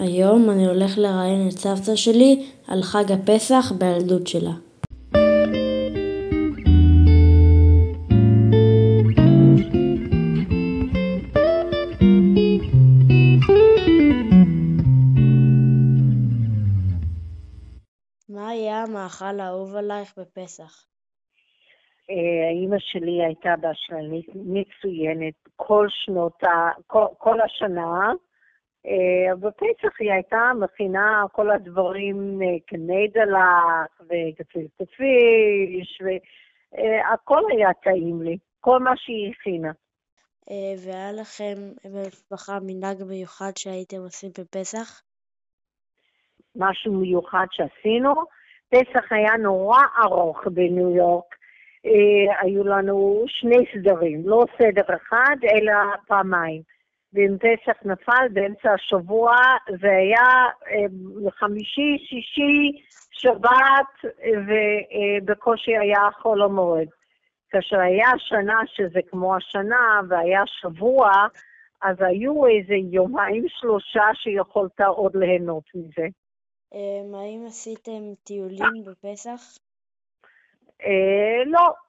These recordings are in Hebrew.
היום אני הולך לראיין את סבתא שלי על חג הפסח בילדות שלה. מה היה המאכל האהוב עלייך בפסח? אימא שלי הייתה בשלנית מצוינת כל שנות ה... כל, כל השנה. אה, בפסח היא הייתה מכינה כל הדברים, אה, קניידלח וגפילטע פיש, והכל היה טעים לי, כל מה שהיא הכינה. אה, והיה לכם במשפחה מנהג מיוחד שהייתם עושים בפסח? משהו מיוחד שעשינו. פסח היה נורא ארוך בניו יורק. היו לנו שני סדרים, לא סדר אחד, אלא פעמיים. ואם פסח נפל באמצע השבוע, זה היה אה, חמישי, שישי, שבת, ובקושי היה חול המועד. כאשר היה שנה שזה כמו השנה, והיה שבוע, אז היו איזה יומיים שלושה שיכולת עוד ליהנות מזה. אה, האם עשיתם טיולים בפסח? אה, לא, אה,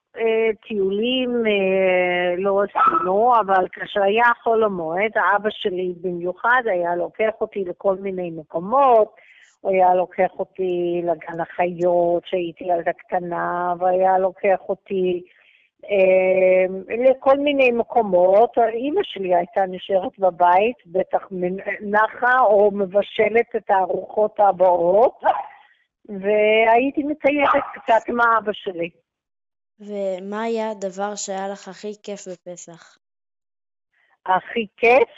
טיולים אה, לא עשינו, אבל כאשר היה חול המועד, אבא שלי במיוחד היה לוקח אותי לכל מיני מקומות, הוא היה לוקח אותי לגן החיות, שהייתי ילדה קטנה, והיה לוקח אותי אה, לכל מיני מקומות. אימא שלי הייתה נשארת בבית, בטח נחה או מבשלת את הארוחות הבאות, והייתי מטייבת קצת עם אבא שלי. ומה היה הדבר שהיה לך הכי כיף בפסח? הכי כיף?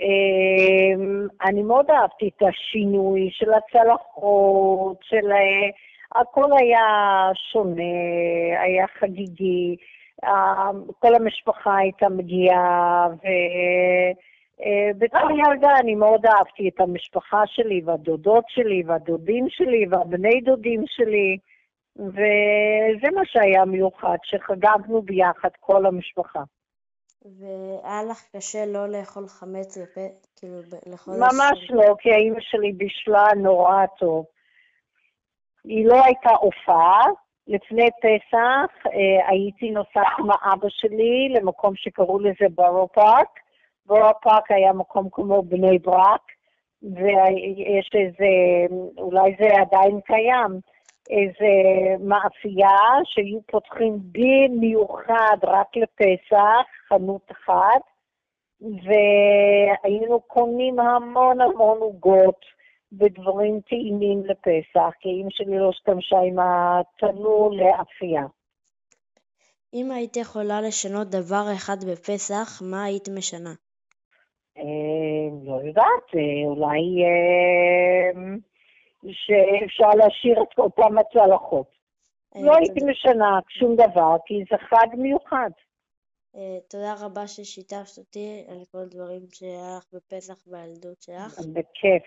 אמ, אני מאוד אהבתי את השינוי של הצלחות, של... אה, הכל היה שונה, היה חגיגי, כל המשפחה הייתה מגיעה, ובתור אה, ילדה אני מאוד אהבתי את המשפחה שלי, והדודות שלי, והדודים שלי, והבני דודים שלי. וזה מה שהיה מיוחד, שחגגנו ביחד כל המשפחה. והיה לך קשה לא לאכול חמץ בפה, כאילו, לאכול... ממש לא, כי האימא שלי בישלה נורא טוב. היא לא הייתה הופעה. לפני פסח אה, הייתי נוסעת עם אבא שלי למקום שקראו לזה בורו פארק. בורו פארק היה מקום כמו בני ברק, ויש איזה, אולי זה עדיין קיים, איזה מאפייה שהיו פותחים במיוחד רק לפסח, חנות אחת, והיינו קונים המון המון עוגות ודברים טעימים לפסח, כי אמא שלי לא השתמשה עם התנור לאפייה. אם היית יכולה לשנות דבר אחד בפסח, מה היית משנה? אה, לא יודעת, אה, אולי... אה, שאפשר להשאיר את אותם הצלחות. אה, לא הייתי משנה שום דבר, כי זה חג מיוחד. אה, תודה רבה ששיתפת אותי על כל הדברים שהיה לך בפסח בילדות שלך. בכיף.